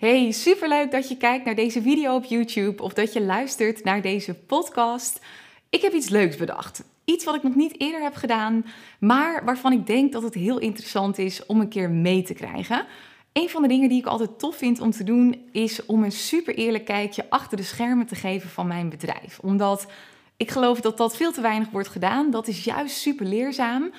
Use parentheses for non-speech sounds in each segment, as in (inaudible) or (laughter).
Hey, superleuk dat je kijkt naar deze video op YouTube of dat je luistert naar deze podcast. Ik heb iets leuks bedacht. Iets wat ik nog niet eerder heb gedaan, maar waarvan ik denk dat het heel interessant is om een keer mee te krijgen. Een van de dingen die ik altijd tof vind om te doen, is om een super eerlijk kijkje achter de schermen te geven van mijn bedrijf. Omdat ik geloof dat dat veel te weinig wordt gedaan. Dat is juist super leerzaam.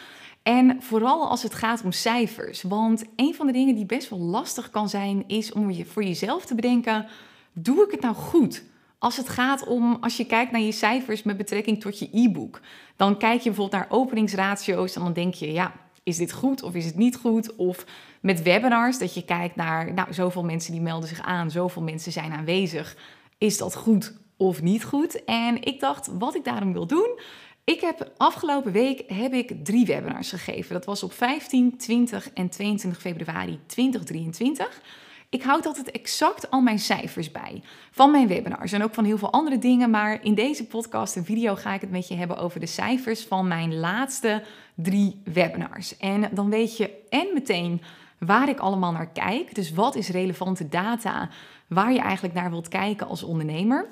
En vooral als het gaat om cijfers. Want een van de dingen die best wel lastig kan zijn, is om je voor jezelf te bedenken: doe ik het nou goed? Als het gaat om, als je kijkt naar je cijfers met betrekking tot je e-book, dan kijk je bijvoorbeeld naar openingsratio's en dan denk je, ja, is dit goed of is het niet goed? Of met webinars, dat je kijkt naar, nou, zoveel mensen die melden zich aan, zoveel mensen zijn aanwezig. Is dat goed of niet goed? En ik dacht, wat ik daarom wil doen, ik heb afgelopen week heb ik drie webinars gegeven. Dat was op 15, 20 en 22 februari 2023. Ik houd altijd exact al mijn cijfers bij van mijn webinars en ook van heel veel andere dingen. Maar in deze podcast en video ga ik het met je hebben over de cijfers van mijn laatste drie webinars. En dan weet je en meteen waar ik allemaal naar kijk. Dus wat is relevante data waar je eigenlijk naar wilt kijken als ondernemer.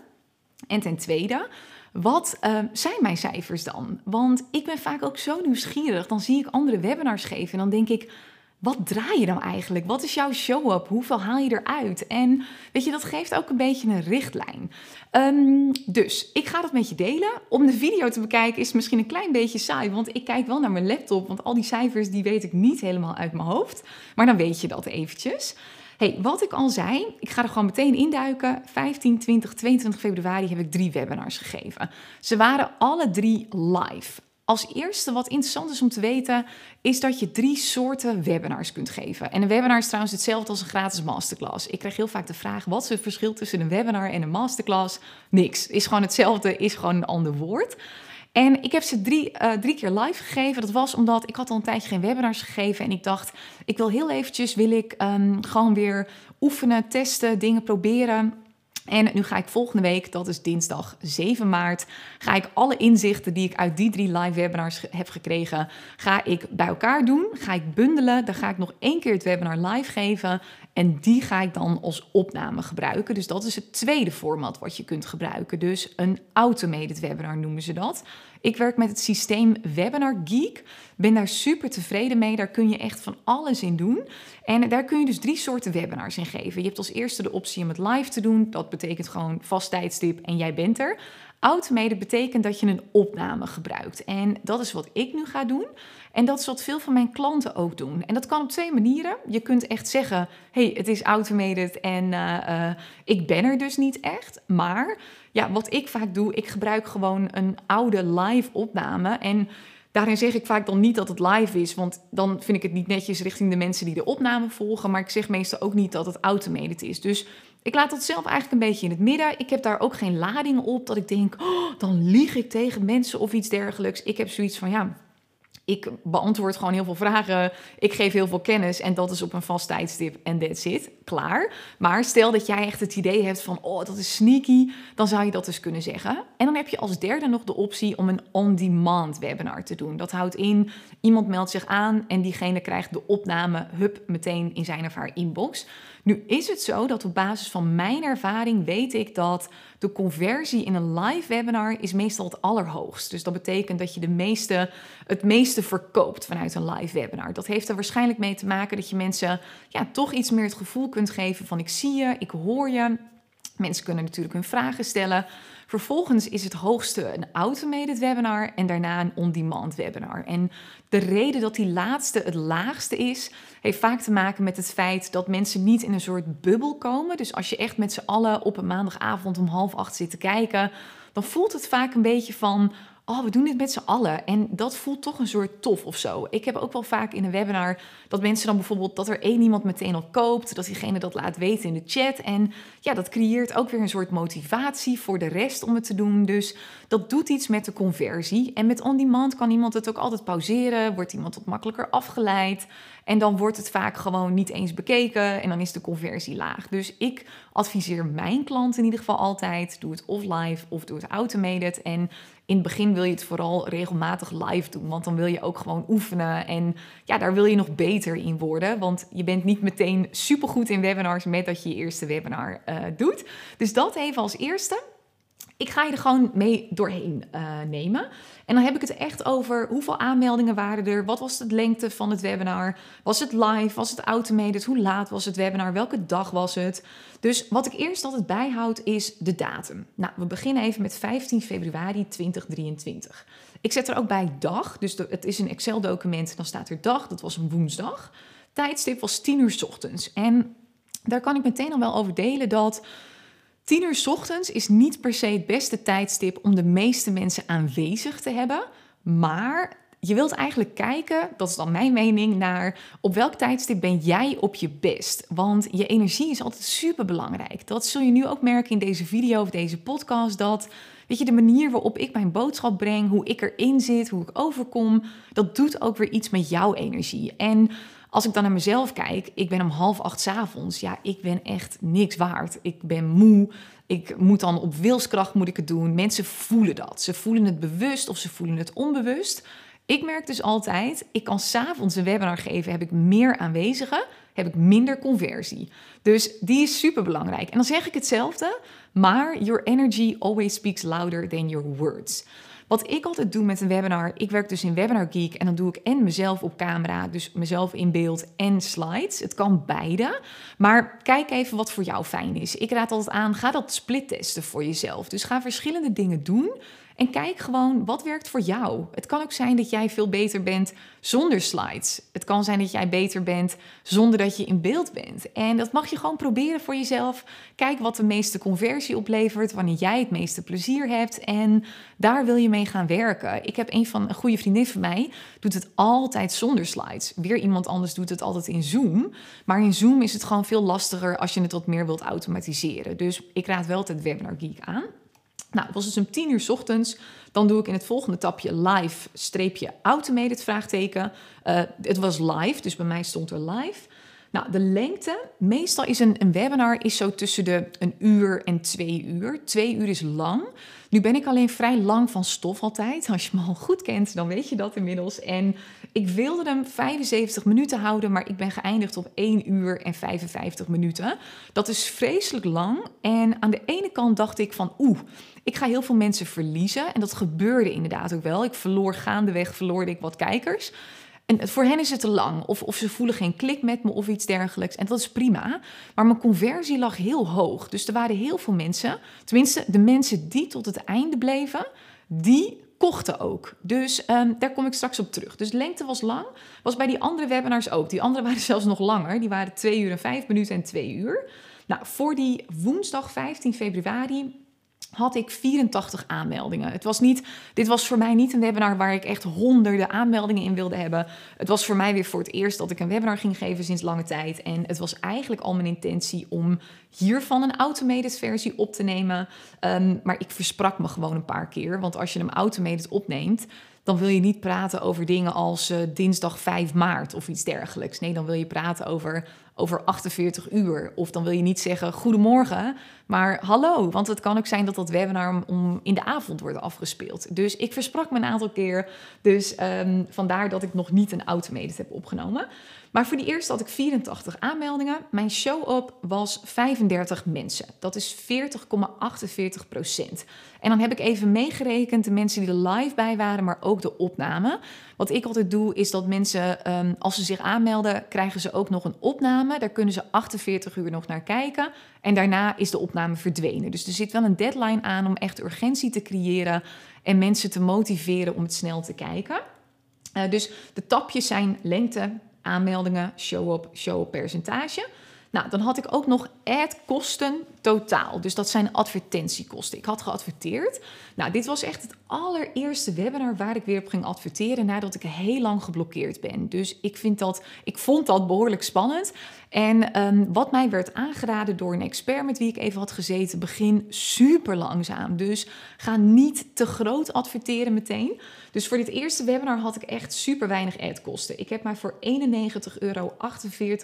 En ten tweede, wat uh, zijn mijn cijfers dan? Want ik ben vaak ook zo nieuwsgierig. Dan zie ik andere webinars geven en dan denk ik. Wat draai je nou eigenlijk? Wat is jouw show-up? Hoeveel haal je eruit? En weet je, dat geeft ook een beetje een richtlijn. Um, dus ik ga dat met je delen. Om de video te bekijken is misschien een klein beetje saai, want ik kijk wel naar mijn laptop, want al die cijfers die weet ik niet helemaal uit mijn hoofd. Maar dan weet je dat eventjes hey, wat ik al zei, ik ga er gewoon meteen induiken. 15, 20, 22 februari heb ik drie webinars gegeven. Ze waren alle drie live. Als eerste wat interessant is om te weten, is dat je drie soorten webinars kunt geven. En een webinar is trouwens hetzelfde als een gratis masterclass. Ik krijg heel vaak de vraag: wat is het verschil tussen een webinar en een masterclass? Niks. Is gewoon hetzelfde, is gewoon een ander woord. En ik heb ze drie, uh, drie keer live gegeven. Dat was omdat ik had al een tijdje geen webinars gegeven. En ik dacht, ik wil heel eventjes, wil ik um, gewoon weer oefenen, testen, dingen proberen. En nu ga ik volgende week, dat is dinsdag 7 maart, ga ik alle inzichten die ik uit die drie live webinars heb gekregen, ga ik bij elkaar doen. Ga ik bundelen. Dan ga ik nog één keer het webinar live geven. En die ga ik dan als opname gebruiken. Dus dat is het tweede format wat je kunt gebruiken. Dus een automated webinar noemen ze dat. Ik werk met het systeem Webinar Geek. Ben daar super tevreden mee. Daar kun je echt van alles in doen. En daar kun je dus drie soorten webinars in geven. Je hebt als eerste de optie om het live te doen. Dat betekent gewoon vast tijdstip en jij bent er. Automated betekent dat je een opname gebruikt. En dat is wat ik nu ga doen. En dat is wat veel van mijn klanten ook doen. En dat kan op twee manieren. Je kunt echt zeggen: hey, het is automated en uh, uh, ik ben er dus niet echt. Maar ja, wat ik vaak doe, ik gebruik gewoon een oude live opname. En daarin zeg ik vaak dan niet dat het live is, want dan vind ik het niet netjes richting de mensen die de opname volgen. Maar ik zeg meestal ook niet dat het automated is. Dus ik laat dat zelf eigenlijk een beetje in het midden. Ik heb daar ook geen lading op dat ik denk, oh, dan lieg ik tegen mensen of iets dergelijks. Ik heb zoiets van, ja, ik beantwoord gewoon heel veel vragen. Ik geef heel veel kennis en dat is op een vast tijdstip en that's it. Klaar. Maar stel dat jij echt het idee hebt van, oh, dat is sneaky, dan zou je dat dus kunnen zeggen. En dan heb je als derde nog de optie om een on-demand webinar te doen. Dat houdt in, iemand meldt zich aan en diegene krijgt de opname, hup, meteen in zijn of haar inbox. Nu is het zo dat op basis van mijn ervaring weet ik dat de conversie in een live webinar is meestal het allerhoogst. Dus dat betekent dat je de meeste, het meeste verkoopt vanuit een live webinar. Dat heeft er waarschijnlijk mee te maken dat je mensen ja, toch iets meer het gevoel kunt geven van ik zie je, ik hoor je. Mensen kunnen natuurlijk hun vragen stellen. Vervolgens is het hoogste een automated webinar en daarna een on-demand webinar. En de reden dat die laatste het laagste is, heeft vaak te maken met het feit dat mensen niet in een soort bubbel komen. Dus als je echt met z'n allen op een maandagavond om half acht zit te kijken, dan voelt het vaak een beetje van oh, we doen dit met z'n allen. En dat voelt toch een soort tof of zo. Ik heb ook wel vaak in een webinar dat mensen dan bijvoorbeeld dat er één iemand meteen al koopt, dat diegene dat laat weten in de chat. En ja, dat creëert ook weer een soort motivatie voor de rest om het te doen. Dus dat doet iets met de conversie. En met on-demand kan iemand het ook altijd pauzeren, wordt iemand wat makkelijker afgeleid. En dan wordt het vaak gewoon niet eens bekeken en dan is de conversie laag. Dus ik adviseer mijn klanten in ieder geval altijd: doe het of live of doe het automated. En in het begin wil je het vooral regelmatig live doen, want dan wil je ook gewoon oefenen en ja, daar wil je nog beter in worden, want je bent niet meteen supergoed in webinars met dat je je eerste webinar uh, doet. Dus dat even als eerste. Ik ga je er gewoon mee doorheen uh, nemen. En dan heb ik het echt over hoeveel aanmeldingen waren er, wat was de lengte van het webinar, was het live, was het automated, hoe laat was het webinar, welke dag was het. Dus wat ik eerst altijd bijhoud is de datum. Nou, we beginnen even met 15 februari 2023. Ik zet er ook bij dag, dus het is een Excel-document, dan staat er dag, dat was een woensdag. Tijdstip was 10 uur s ochtends. En daar kan ik meteen al wel over delen dat 10 uur ochtends is niet per se het beste tijdstip om de meeste mensen aanwezig te hebben. Maar je wilt eigenlijk kijken, dat is dan mijn mening, naar op welk tijdstip ben jij op je best. Want je energie is altijd super belangrijk. Dat zul je nu ook merken in deze video of deze podcast. Dat weet je, de manier waarop ik mijn boodschap breng, hoe ik erin zit, hoe ik overkom, dat doet ook weer iets met jouw energie. En als ik dan naar mezelf kijk, ik ben om half acht avonds. Ja, ik ben echt niks waard. Ik ben moe. Ik moet dan op wilskracht moet ik het doen. Mensen voelen dat. Ze voelen het bewust of ze voelen het onbewust. Ik merk dus altijd, ik kan s'avonds een webinar geven, heb ik meer aanwezigen, heb ik minder conversie. Dus die is super belangrijk. En dan zeg ik hetzelfde, maar your energy always speaks louder than your words. Wat ik altijd doe met een webinar, ik werk dus in Webinar Geek en dan doe ik en mezelf op camera, dus mezelf in beeld en slides. Het kan beide, maar kijk even wat voor jou fijn is. Ik raad altijd aan, ga dat split testen voor jezelf. Dus ga verschillende dingen doen en kijk gewoon wat werkt voor jou. Het kan ook zijn dat jij veel beter bent zonder slides. Het kan zijn dat jij beter bent zonder dat je in beeld bent. En dat mag je gewoon proberen voor jezelf. Kijk wat de meeste conversie oplevert, wanneer jij het meeste plezier hebt. En daar wil je mee gaan werken. Ik heb een van een goede vriendin van mij, doet het altijd zonder slides. Weer iemand anders doet het altijd in Zoom. Maar in Zoom is het gewoon veel lastiger als je het wat meer wilt automatiseren. Dus ik raad wel het Webinar Geek aan. Nou, het was dus om 10 uur ochtends. Dan doe ik in het volgende tapje live streepje automated vraagteken. Uh, het was live, dus bij mij stond er live. Nou, de lengte, meestal is een, webinar is zo tussen de een uur en twee uur. Twee uur is lang. Nu ben ik alleen vrij lang van stof altijd. Als je me al goed kent, dan weet je dat inmiddels. En ik wilde hem 75 minuten houden, maar ik ben geëindigd op 1 uur en 55 minuten. Dat is vreselijk lang. En aan de ene kant dacht ik van, oeh, ik ga heel veel mensen verliezen. En dat gebeurde inderdaad ook wel. Ik verloor gaandeweg, verloorde ik wat kijkers. En voor hen is het te lang. Of, of ze voelen geen klik met me of iets dergelijks. En dat is prima. Maar mijn conversie lag heel hoog. Dus er waren heel veel mensen. Tenminste, de mensen die tot het einde bleven, die kochten ook. Dus um, daar kom ik straks op terug. Dus lengte was lang. Was bij die andere webinars ook. Die andere waren (laughs) zelfs nog langer. Die waren 2 uur en 5 minuten en 2 uur. Nou, voor die woensdag 15 februari had ik 84 aanmeldingen. Het was niet, dit was voor mij niet een webinar waar ik echt honderden aanmeldingen in wilde hebben. Het was voor mij weer voor het eerst dat ik een webinar ging geven sinds lange tijd. En het was eigenlijk al mijn intentie om hiervan een automated versie op te nemen. Um, maar ik versprak me gewoon een paar keer. Want als je hem automated opneemt, dan wil je niet praten over dingen als uh, dinsdag 5 maart of iets dergelijks. Nee, dan wil je praten over over 48 uur. Of dan wil je niet zeggen goedemorgen, maar hallo. Want het kan ook zijn dat dat webinar om in de avond wordt afgespeeld. Dus ik versprak me een aantal keer. Dus um, vandaar dat ik nog niet een automated heb opgenomen. Maar voor die eerste had ik 84 aanmeldingen. Mijn show-up was 35 mensen. Dat is 40,48 procent. En dan heb ik even meegerekend de mensen die er live bij waren, maar ook de opname. Wat ik altijd doe, is dat mensen, um, als ze zich aanmelden, krijgen ze ook nog een opname. Daar kunnen ze 48 uur nog naar kijken. En daarna is de opname verdwenen. Dus er zit wel een deadline aan om echt urgentie te creëren en mensen te motiveren om het snel te kijken. Uh, dus de tapjes zijn lengte, aanmeldingen, show-up, show-up percentage. Nou, dan had ik ook nog ad-kosten totaal. Dus dat zijn advertentiekosten. Ik had geadverteerd. Nou, dit was echt het allereerste webinar waar ik weer op ging adverteren nadat ik heel lang geblokkeerd ben. Dus ik, vind dat, ik vond dat behoorlijk spannend. En um, wat mij werd aangeraden door een expert met wie ik even had gezeten, begin super langzaam. Dus ga niet te groot adverteren meteen. Dus voor dit eerste webinar had ik echt super weinig adkosten. Ik heb mij voor 91,48 euro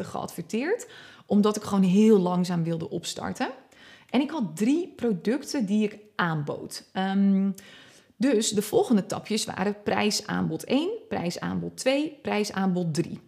geadverteerd, omdat ik gewoon heel langzaam wilde opstarten. En ik had drie producten die ik aanbood. Um, Dus de volgende tapjes waren prijsaanbod 1, prijsaanbod 2, prijsaanbod 3.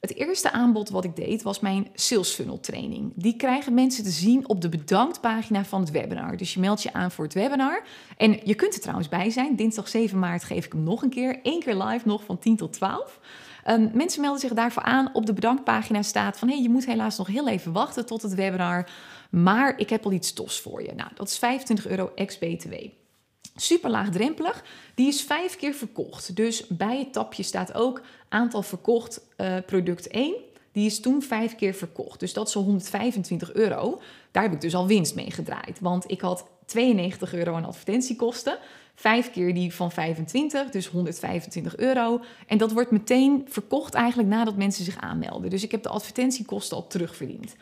Het eerste aanbod wat ik deed was mijn sales funnel training. Die krijgen mensen te zien op de bedanktpagina van het webinar. Dus je meldt je aan voor het webinar. En je kunt er trouwens bij zijn. Dinsdag 7 maart geef ik hem nog een keer. Eén keer live nog van 10 tot 12. Um, mensen melden zich daarvoor aan. Op de bedankpagina staat van... hey, je moet helaas nog heel even wachten tot het webinar. Maar ik heb al iets tofs voor je. Nou, dat is 25 euro ex-BTW. Super laagdrempelig. Die is vijf keer verkocht. Dus bij het tapje staat ook aantal verkocht uh, product 1. Die is toen vijf keer verkocht. Dus dat is al 125 euro. Daar heb ik dus al winst mee gedraaid. Want ik had 92 euro aan advertentiekosten. Vijf keer die van 25, dus 125 euro. En dat wordt meteen verkocht eigenlijk nadat mensen zich aanmelden. Dus ik heb de advertentiekosten al terugverdiend.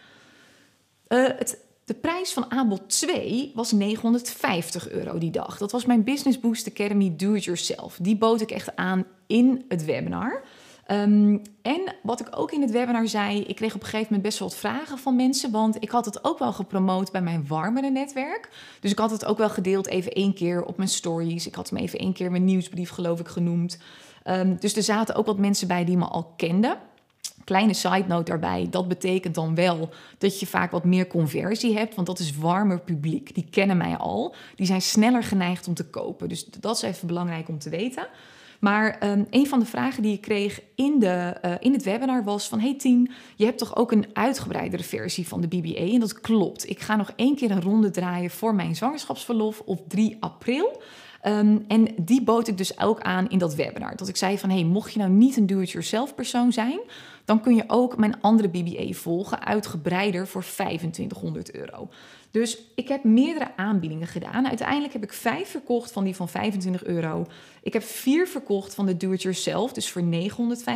Uh, het de prijs van aanbod 2 was 950 euro die dag. Dat was mijn Business Boost Academy Do It Yourself. Die bood ik echt aan in het webinar. Um, en wat ik ook in het webinar zei, ik kreeg op een gegeven moment best wel wat vragen van mensen, want ik had het ook wel gepromoot bij mijn warmere netwerk. Dus ik had het ook wel gedeeld even één keer op mijn stories. Ik had hem even één keer mijn nieuwsbrief geloof ik genoemd. Um, dus er zaten ook wat mensen bij die me al kenden. Kleine side note daarbij, dat betekent dan wel dat je vaak wat meer conversie hebt, want dat is warmer publiek. Die kennen mij al, die zijn sneller geneigd om te kopen. Dus dat is even belangrijk om te weten. Maar um, een van de vragen die ik kreeg in, de, uh, in het webinar was van... hey Tien, je hebt toch ook een uitgebreidere versie van de BBA? En dat klopt. Ik ga nog één keer een ronde draaien voor mijn zwangerschapsverlof op 3 april. Um, en die bood ik dus ook aan in dat webinar. Dat ik zei van, hey, mocht je nou niet een do-it-yourself persoon zijn dan kun je ook mijn andere BBA volgen, uitgebreider voor 2500 euro. Dus ik heb meerdere aanbiedingen gedaan. Uiteindelijk heb ik vijf verkocht van die van 25 euro. Ik heb vier verkocht van de do-it-yourself, dus voor 950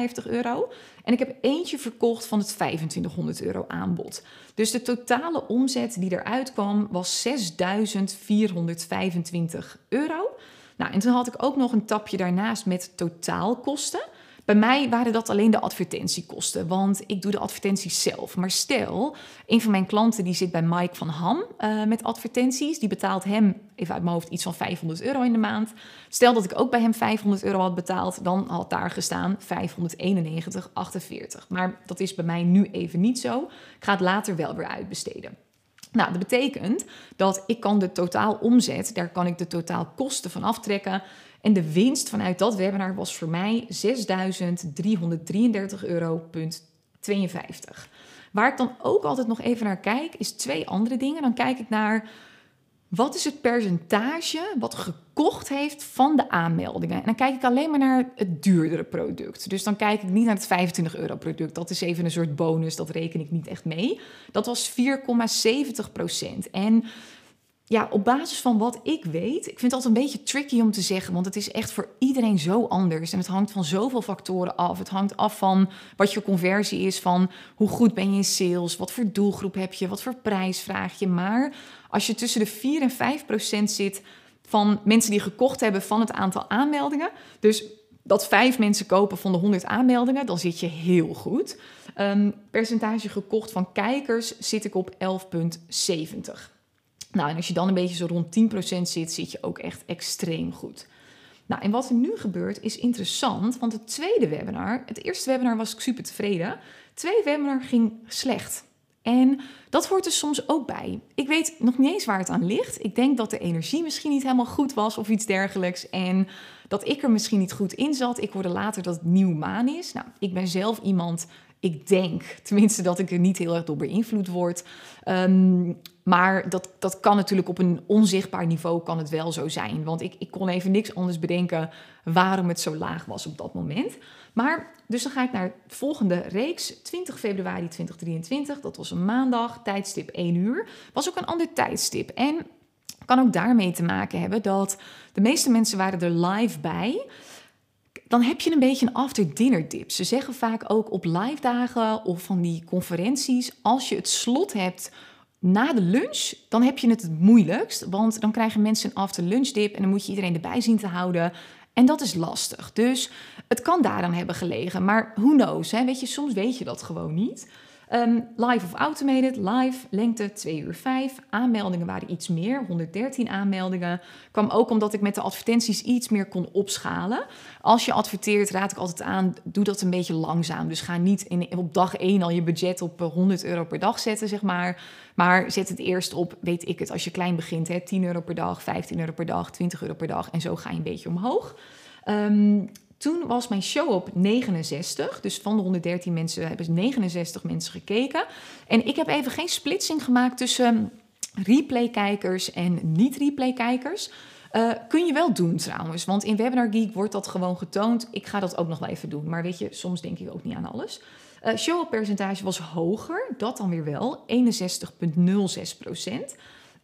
En ik heb eentje verkocht van het 2500 euro aanbod. Dus de totale omzet die eruit kwam was 6425 euro. Nou, en toen had ik ook nog een tapje daarnaast met totaalkosten. Bij mij waren dat alleen de advertentiekosten, want ik doe de advertenties zelf. Maar stel, een van mijn klanten die zit bij Mike van Ham uh, met advertenties. Die betaalt hem, even uit mijn hoofd, iets van 500 euro in de maand. Stel dat ik ook bij hem 500 euro had betaald, dan had daar gestaan 591,48. Maar dat is bij mij nu even niet zo. Ik ga het later wel weer uitbesteden. Nou, dat betekent dat ik kan de totaal omzet, daar kan ik de totaal kosten van aftrekken. En de winst vanuit dat webinar was voor mij 6.333 euro. Waar ik dan ook altijd nog even naar kijk, is twee andere dingen. Dan kijk ik naar wat is het percentage wat gekocht heeft van de aanmeldingen. En dan kijk ik alleen maar naar het duurdere product. Dus dan kijk ik niet naar het 25 euro product. Dat is even een soort bonus, dat reken ik niet echt mee. Dat was 4,70 procent. En ja, op basis van wat ik weet, ik vind het altijd een beetje tricky om te zeggen, want het is echt voor iedereen zo anders. En het hangt van zoveel factoren af. Het hangt af van wat je conversie is, van hoe goed ben je in sales, wat voor doelgroep heb je, wat voor prijs vraag je. Maar als je tussen de 4 en 5 procent zit van mensen die gekocht hebben van het aantal aanmeldingen, dus dat vijf mensen kopen van de 100 aanmeldingen, dan zit je heel goed. Um, percentage gekocht van kijkers zit ik op 11,70. Nou, en als je dan een beetje zo rond 10% zit, zit je ook echt extreem goed. Nou, en wat er nu gebeurt is interessant, want het tweede webinar, het eerste webinar was ik super tevreden. Het tweede webinar ging slecht. En dat hoort er soms ook bij. Ik weet nog niet eens waar het aan ligt. Ik denk dat de energie misschien niet helemaal goed was of iets dergelijks. En dat ik er misschien niet goed in zat. Ik hoorde later dat het nieuw maan is. Nou, ik ben zelf iemand ik denk tenminste dat ik er niet heel erg door beïnvloed word. Um, maar dat, dat kan natuurlijk op een onzichtbaar niveau kan het wel zo zijn. Want ik, ik kon even niks anders bedenken waarom het zo laag was op dat moment. Maar dus dan ga ik naar de volgende reeks. 20 februari 2023, dat was een maandag, tijdstip 1 uur. Was ook een ander tijdstip. En kan ook daarmee te maken hebben dat de meeste mensen waren er live bij dan heb je een beetje een after-dinner dip. Ze zeggen vaak ook op live dagen of van die conferenties, als je het slot hebt na de lunch, dan heb je het het moeilijkst. Want dan krijgen mensen een after lunch dip en dan moet je iedereen erbij zien te houden. En dat is lastig. Dus het kan daaraan hebben gelegen. Maar who knows, hè? Weet je, soms weet je dat gewoon niet. Ehm, live of automated, live, lengte 2 uur 5. Aanmeldingen waren iets meer, 113 aanmeldingen. Kwam ook omdat ik met de advertenties iets meer kon opschalen. Als je adverteert, raad ik altijd aan, doe dat een beetje langzaam. Dus ga niet in, op dag 1 al je budget op 100 eh, euro per dag zetten, zeg maar. Maar zet het eerst op, weet ik het, als je klein begint, hè, 10 euro per dag, 15 euro per dag, 20 euro per dag. En zo ga je een beetje omhoog. Um, toen was mijn show op 69. Dus van de 113 mensen hebben 69 mensen gekeken. En ik heb even geen splitsing gemaakt tussen replay-kijkers en niet-replay-kijkers. Uh, kun je wel doen trouwens, want in Webinar Geek wordt dat gewoon getoond. Ik ga dat ook nog wel even doen, maar weet je, soms denk ik ook niet aan alles. Uh, show-up-percentage was hoger, dat dan weer wel, 61,06 procent.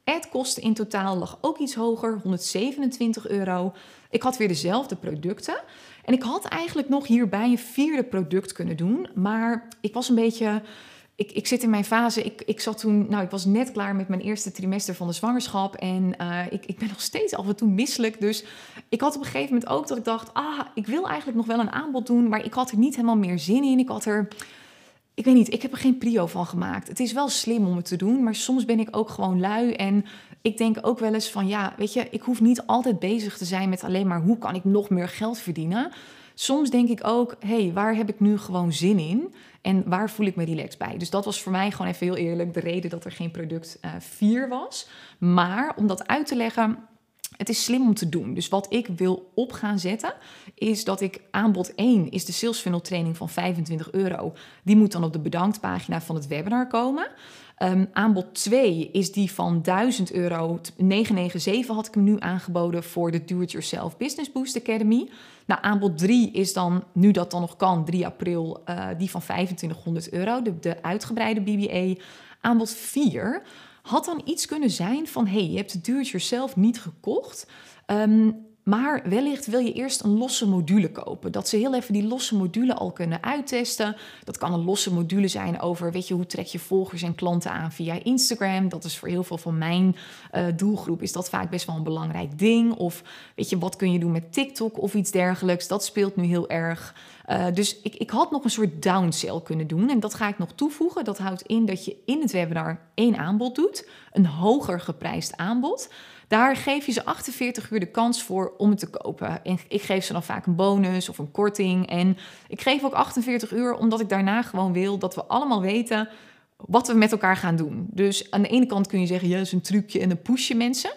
Ad-kosten in totaal lag ook iets hoger, 127 euro. Ik had weer dezelfde producten. En ik had eigenlijk nog hierbij een vierde product kunnen doen. Maar ik was een beetje. Ik, ik zit in mijn fase. Ik, ik zat toen. Nou, ik was net klaar met mijn eerste trimester van de zwangerschap. En uh, ik, ik ben nog steeds af en toe misselijk. Dus ik had op een gegeven moment ook dat ik dacht. Ah, ik wil eigenlijk nog wel een aanbod doen. Maar ik had er niet helemaal meer zin in. Ik had er ik weet niet, ik heb er geen prio van gemaakt. Het is wel slim om het te doen, maar soms ben ik ook gewoon lui. En ik denk ook wel eens van, ja, weet je, ik hoef niet altijd bezig te zijn met alleen maar hoe kan ik nog meer geld verdienen. Soms denk ik ook, hé, hey, waar heb ik nu gewoon zin in? En waar voel ik me relaxed bij? Dus dat was voor mij gewoon even heel eerlijk de reden dat er geen product 4 uh, was. Maar om dat uit te leggen, het is slim om te doen. Dus wat ik wil op gaan zetten, is dat ik aanbod 1 is de sales funnel training van 25 euro. Die moet dan op de bedanktpagina van het webinar komen. Um, aanbod 2 is die van 1000 euro. 997 had ik hem nu aangeboden voor de Do-It-Yourself Business Boost Academy. Nou, aanbod 3 is dan, nu dat dan nog kan, 3 april, uh, die van 2500 euro, de, de uitgebreide BBA. Aanbod 4 had dan iets kunnen zijn van: hey, je hebt het do-it-yourself niet gekocht. Um, maar wellicht wil je eerst een losse module kopen. Dat ze heel even die losse module al kunnen uittesten. Dat kan een losse module zijn over, weet je, hoe trek je volgers en klanten aan via Instagram. Dat is voor heel veel van mijn uh, doelgroep is dat vaak best wel een belangrijk ding. Of weet je, wat kun je doen met TikTok of iets dergelijks. Dat speelt nu heel erg. Uh, dus ik, ik had nog een soort downsell kunnen doen. En dat ga ik nog toevoegen. Dat houdt in dat je in het webinar één aanbod doet. Een hoger geprijsd aanbod. Daar geef je ze 48 uur de kans voor om het te kopen. En ik geef ze dan vaak een bonus of een korting. En ik geef ook 48 uur omdat ik daarna gewoon wil dat we allemaal weten wat we met elkaar gaan doen. Dus aan de ene kant kun je zeggen, ja, is een trucje en een push je mensen.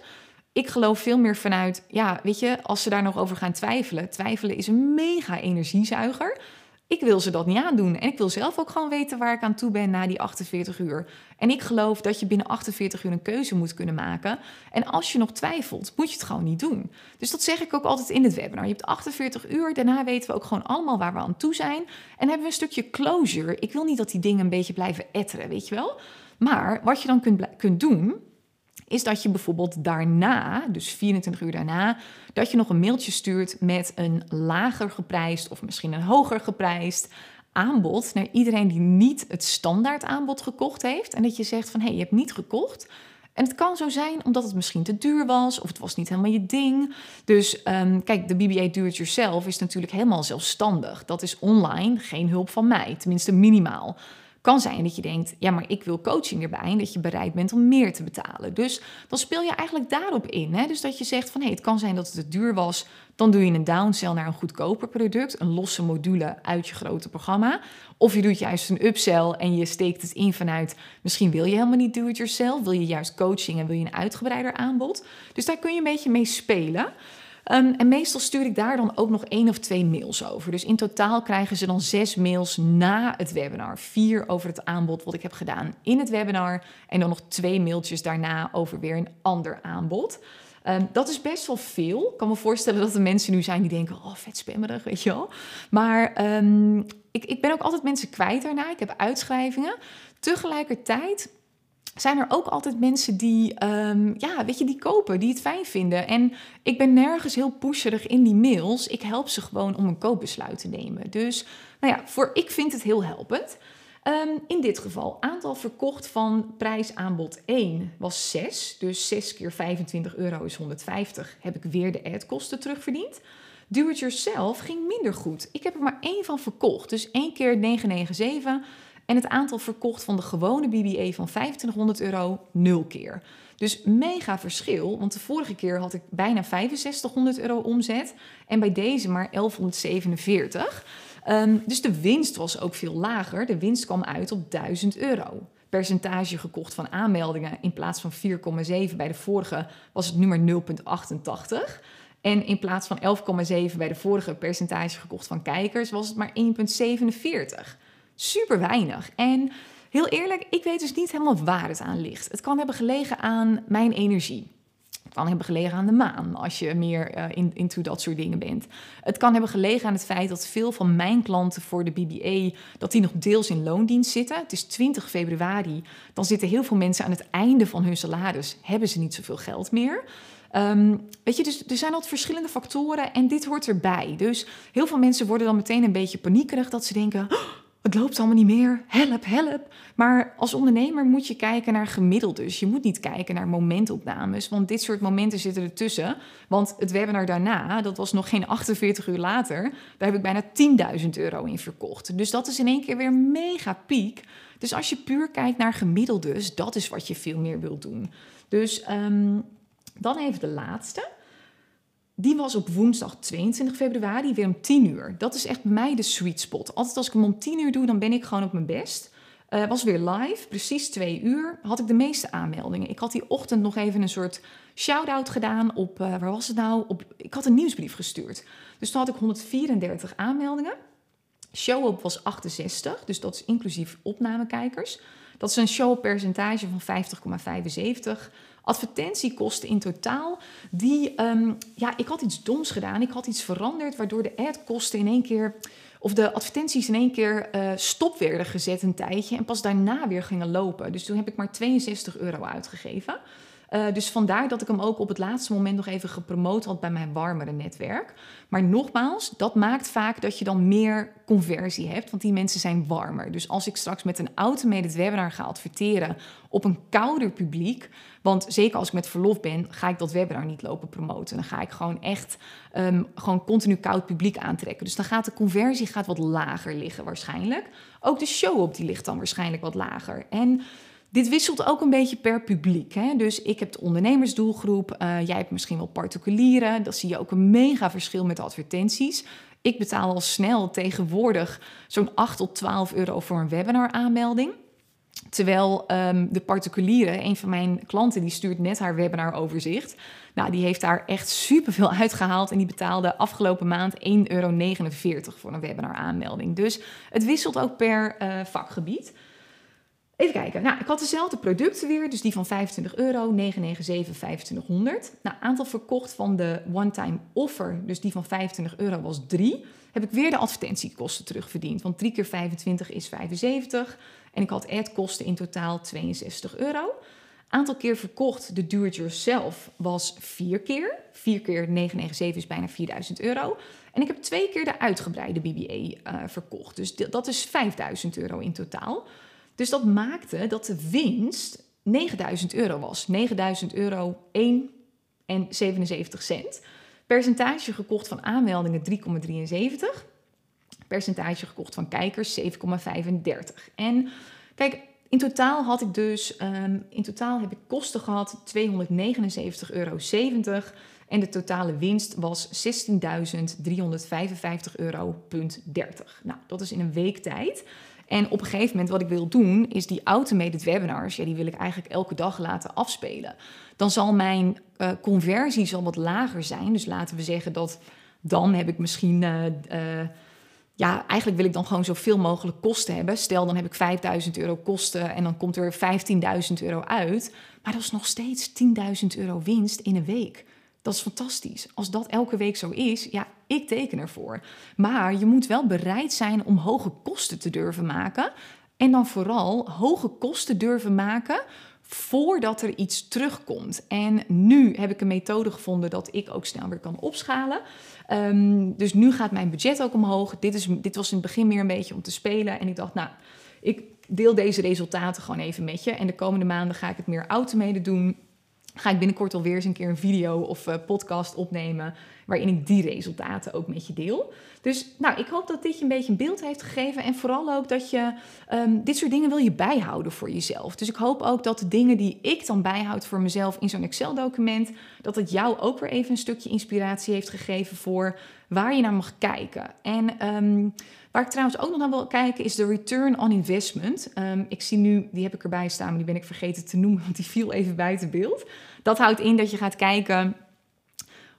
Ik geloof veel meer vanuit, ja, weet je, als ze daar nog over gaan twijfelen. Twijfelen is een mega energiezuiger. Ik wil ze dat niet aandoen. En ik wil zelf ook gewoon weten waar ik aan toe ben na die 48 uur. En ik geloof dat je binnen 48 uur een keuze moet kunnen maken. En als je nog twijfelt, moet je het gewoon niet doen. Dus dat zeg ik ook altijd in het webinar. Je hebt 48 uur, daarna weten we ook gewoon allemaal waar we aan toe zijn. En hebben we een stukje closure. Ik wil niet dat die dingen een beetje blijven etteren, weet je wel. Maar wat je dan kunt, kunt doen, is dat je bijvoorbeeld daarna, dus 24 uur daarna, dat je nog een mailtje stuurt met een lager geprijsd of misschien een hoger geprijsd aanbod naar iedereen die niet het standaard aanbod gekocht heeft. En dat je zegt van hé, hey, je hebt niet gekocht. En het kan zo zijn omdat het misschien te duur was of het was niet helemaal je ding. Dus um, kijk, de BBA Do It Yourself is natuurlijk helemaal zelfstandig. Dat is online, geen hulp van mij, tenminste minimaal kan zijn dat je denkt, ja, maar ik wil coaching erbij en dat je bereid bent om meer te betalen. Dus dan speel je eigenlijk daarop in. Hè? Dus dat je zegt van, hé, hey, het kan zijn dat het te duur was, dan doe je een downsell naar een goedkoper product, een losse module uit je grote programma. Of je doet juist een upsell en je steekt het in vanuit, misschien wil je helemaal niet do-it-yourself, wil je juist coaching en wil je een uitgebreider aanbod. Dus daar kun je een beetje mee spelen. Um, en meestal stuur ik daar dan ook nog één of twee mails over. Dus in totaal krijgen ze dan zes mails na het webinar. Vier over het aanbod wat ik heb gedaan in het webinar. En dan nog twee mailtjes daarna over weer een ander aanbod. Um, dat is best wel veel. Ik kan me voorstellen dat er mensen nu zijn die denken: oh, vet spammerig, weet je wel. Maar um, ik, ik ben ook altijd mensen kwijt daarna. Ik heb uitschrijvingen. Tegelijkertijd zijn er ook altijd mensen die, um, ja, weet je, die kopen, die het fijn vinden. En ik ben nergens heel pusherig in die mails. Ik help ze gewoon om een koopbesluit te nemen. Dus, nou ja, voor ik vind het heel helpend. Um, in dit geval, aantal verkocht van prijsaanbod 1 was 6. Dus 6 keer 25 euro is 150. Heb ik weer de adkosten terugverdiend. Do it yourself ging minder goed. Ik heb er maar één van verkocht. Dus één keer 997 En het aantal verkocht van de gewone BBA van 2500 euro nul keer. Dus mega verschil, want de vorige keer had ik bijna 6500 euro omzet en bij deze maar 1147. Um, dus de winst was ook veel lager. De winst kwam uit op 1000 euro. Percentage gekocht van aanmeldingen in plaats van 4,7 bij de vorige was het nu maar 0,88. En in plaats van 11,7 bij de vorige percentage gekocht van kijkers was het maar 1,47. Super weinig. En heel eerlijk, ik weet dus niet helemaal waar het aan ligt. Het kan hebben gelegen aan mijn energie. Het kan hebben gelegen aan de maan, als je meer uh, in, into dat soort dingen bent. Het kan hebben gelegen aan het feit dat veel van mijn klanten voor de BBA... dat die nog deels in loondienst zitten. Het is 20 februari. Dan zitten heel veel mensen aan het einde van hun salaris... hebben ze niet zoveel geld meer... Um, weet je, dus er zijn altijd verschillende factoren en dit hoort erbij. Dus heel veel mensen worden dan meteen een beetje paniekerig dat ze denken: oh, het loopt allemaal niet meer, help, help. Maar als ondernemer moet je kijken naar gemiddeld dus. Je moet niet kijken naar momentopnames, want dit soort momenten zitten ertussen. Want het webinar daarna, dat was nog geen 48 uur later, daar heb ik bijna 10.000 euro in verkocht. Dus dat is in één keer weer mega piek. Dus als je puur kijkt naar gemiddeld dus, dat is wat je veel meer wilt doen. Dus um, dan even de laatste. Die was op woensdag 22 februari, weer om 10 uur. Dat is echt mij de sweet spot. Altijd als ik hem om 10 uur doe, dan ben ik gewoon op mijn best. Uh, was weer live, precies twee uur. Had ik de meeste aanmeldingen. Ik had die ochtend nog even een soort shout-out gedaan op, uh, waar was het nou? Op, ik had een nieuwsbrief gestuurd. Dus toen had ik 134 aanmeldingen. Show-up was 68, dus dat is inclusief opnamekijkers. Dat is een show-percentage van 50,75. Advertentiekosten in totaal, die, um, ja, ik had iets doms gedaan. Ik had iets veranderd, waardoor de adkosten in één keer, of de advertenties in één keer uh, stop werden gezet een tijdje en pas daarna weer gingen lopen. Dus toen heb ik maar 62 euro uitgegeven. Uh, dus vandaar dat ik hem ook op het laatste moment nog even gepromoot had bij mijn warmere netwerk. Maar nogmaals, dat maakt vaak dat je dan meer conversie hebt, want die mensen zijn warmer. Dus als ik straks met een automated webinar ga adverteren op een kouder publiek, want zeker als ik met verlof ben, ga ik dat webinar niet lopen promoten. Dan ga ik gewoon echt um, gewoon continu koud publiek aantrekken. Dus dan gaat de conversie gaat wat lager liggen waarschijnlijk. Ook de show op die ligt dan waarschijnlijk wat lager. En dit wisselt ook een beetje per publiek. Hè? Dus ik heb de ondernemersdoelgroep, uh, jij hebt misschien wel particulieren. Dan zie je ook een mega verschil met advertenties. Ik betaal al snel tegenwoordig zo'n 8 tot 12 euro voor een webinar aanmelding. Terwijl um, de particuliere, een van mijn klanten, die stuurt net haar webinar overzicht. Nou, die heeft daar echt superveel (laughs) uitgehaald en die betaalde afgelopen maand 1,49 euro voor een webinar aanmelding. Dus het wisselt ook per uh, vakgebied. Even kijken. Nou, ik had dezelfde producten weer, dus die van 25 euro, 997, 2500. Nou, aantal verkocht van de one-time offer, dus die van 25 euro was 3. Heb ik weer de advertentiekosten terugverdiend, want 3 keer 25 is 75. En ik had ad-kosten in totaal 62 euro. Aantal keer verkocht, de do-it-yourself, was 4 keer. 4 keer 997 is bijna 4000 euro. En ik heb twee keer de uitgebreide BBA eh, verkocht. Dus dat is 5000 euro in totaal. Dus dat maakte dat de winst 9000 euro was. 9000 euro 1 en 77 cent. Percentage gekocht van aanmeldingen 3,73. Percentage gekocht van kijkers 7,35. En kijk, in totaal had ik dus, um, in totaal heb ik kosten gehad 279,70 euro. En de totale winst was 16.355 euro. Nou, dat is in een week tijd. En op een gegeven moment wat ik wil doen, is die automated webinars, ja, die wil ik eigenlijk elke dag laten afspelen. Dan zal mijn uh, conversie zal wat lager zijn. Dus laten we zeggen dat dan heb ik misschien. Uh, uh, ja, eigenlijk wil ik dan gewoon zoveel mogelijk kosten hebben. Stel, dan heb ik 5000 euro kosten en dan komt er 15.000 euro uit. Maar dat is nog steeds 10.000 euro winst in een week. Dat is fantastisch. Als dat elke week zo is, ja, ik teken ervoor. Maar je moet wel bereid zijn om hoge kosten te durven maken. En dan vooral hoge kosten durven maken voordat er iets terugkomt. En nu heb ik een methode gevonden dat ik ook snel weer kan opschalen. Um, dus nu gaat mijn budget ook omhoog. Dit, is, dit was in het begin meer een beetje om te spelen. En ik dacht, nou, ik deel deze resultaten gewoon even met je. En de komende maanden ga ik het meer automaten doen. Ga ik binnenkort alweer eens een keer een video of uh, podcast opnemen waarin ik die resultaten ook met je deel. Dus nou, ik hoop dat dit je een beetje een beeld heeft gegeven en vooral ook dat je um, dit soort dingen wil je bijhouden voor jezelf. Dus ik hoop ook dat de dingen die ik dan bijhoud voor mezelf in zo'n Excel-document, dat het jou ook weer even een stukje inspiratie heeft gegeven voor waar je naar mag kijken. En um, waar ik trouwens ook nog naar wil kijken is de return on investment. Um, ik zie nu, die heb ik erbij staan, maar die ben ik vergeten te noemen, want die viel even buiten beeld. Dat houdt in dat je gaat kijken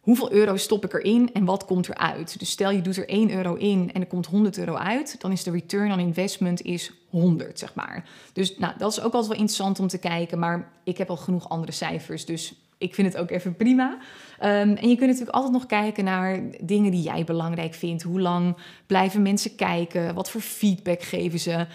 hoeveel euro stop ik erin en wat komt eruit. Dus stel je doet er 1 euro in en er komt 100 euro uit, dan is de return on investment is 100, zeg maar. Dus nou, dat is ook altijd wel interessant om te kijken, maar ik heb al genoeg andere cijfers, dus ik vind het ook even prima. Um, en je kunt natuurlijk altijd nog kijken naar dingen die jij belangrijk vindt. Hoe lang blijven mensen kijken? Wat voor feedback geven ze?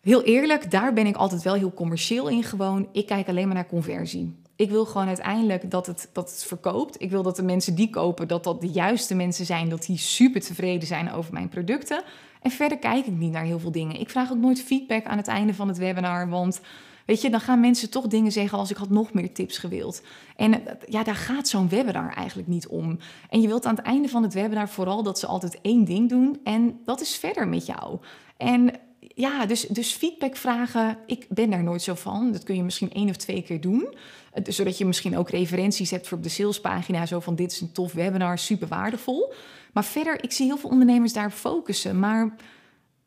Heel eerlijk, daar ben ik altijd wel heel commercieel in gewoon. Ik kijk alleen maar naar conversie. Ik wil gewoon uiteindelijk dat het, dat het verkoopt. Ik wil dat de mensen die kopen, dat dat de juiste mensen zijn. Dat die super tevreden zijn over mijn producten. En verder kijk ik niet naar heel veel dingen. Ik vraag ook nooit feedback aan het einde van het webinar. Want weet je, dan gaan mensen toch dingen zeggen als ik had nog meer tips gewild. En ja, daar gaat zo'n webinar eigenlijk niet om. En je wilt aan het einde van het webinar vooral dat ze altijd één ding doen. En dat is verder met jou. En ja, dus, dus feedback vragen, ik ben daar nooit zo van. Dat kun je misschien één of twee keer doen. Eh, zodat je misschien ook referenties hebt voor op de salespagina. Zo van dit is een tof webinar, super waardevol. Maar verder, ik zie heel veel ondernemers daar focussen. Maar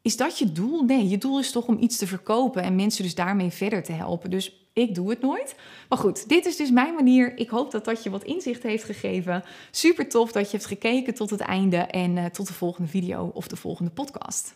is dat je doel? Nee, je doel is toch om iets te verkopen en mensen dus daarmee verder te helpen. Dus ik doe het nooit. Maar goed, dit is dus mijn manier. Ik hoop dat dat je wat inzicht heeft gegeven. Super tof dat je hebt gekeken tot het einde. En uh, tot de volgende video of de volgende podcast.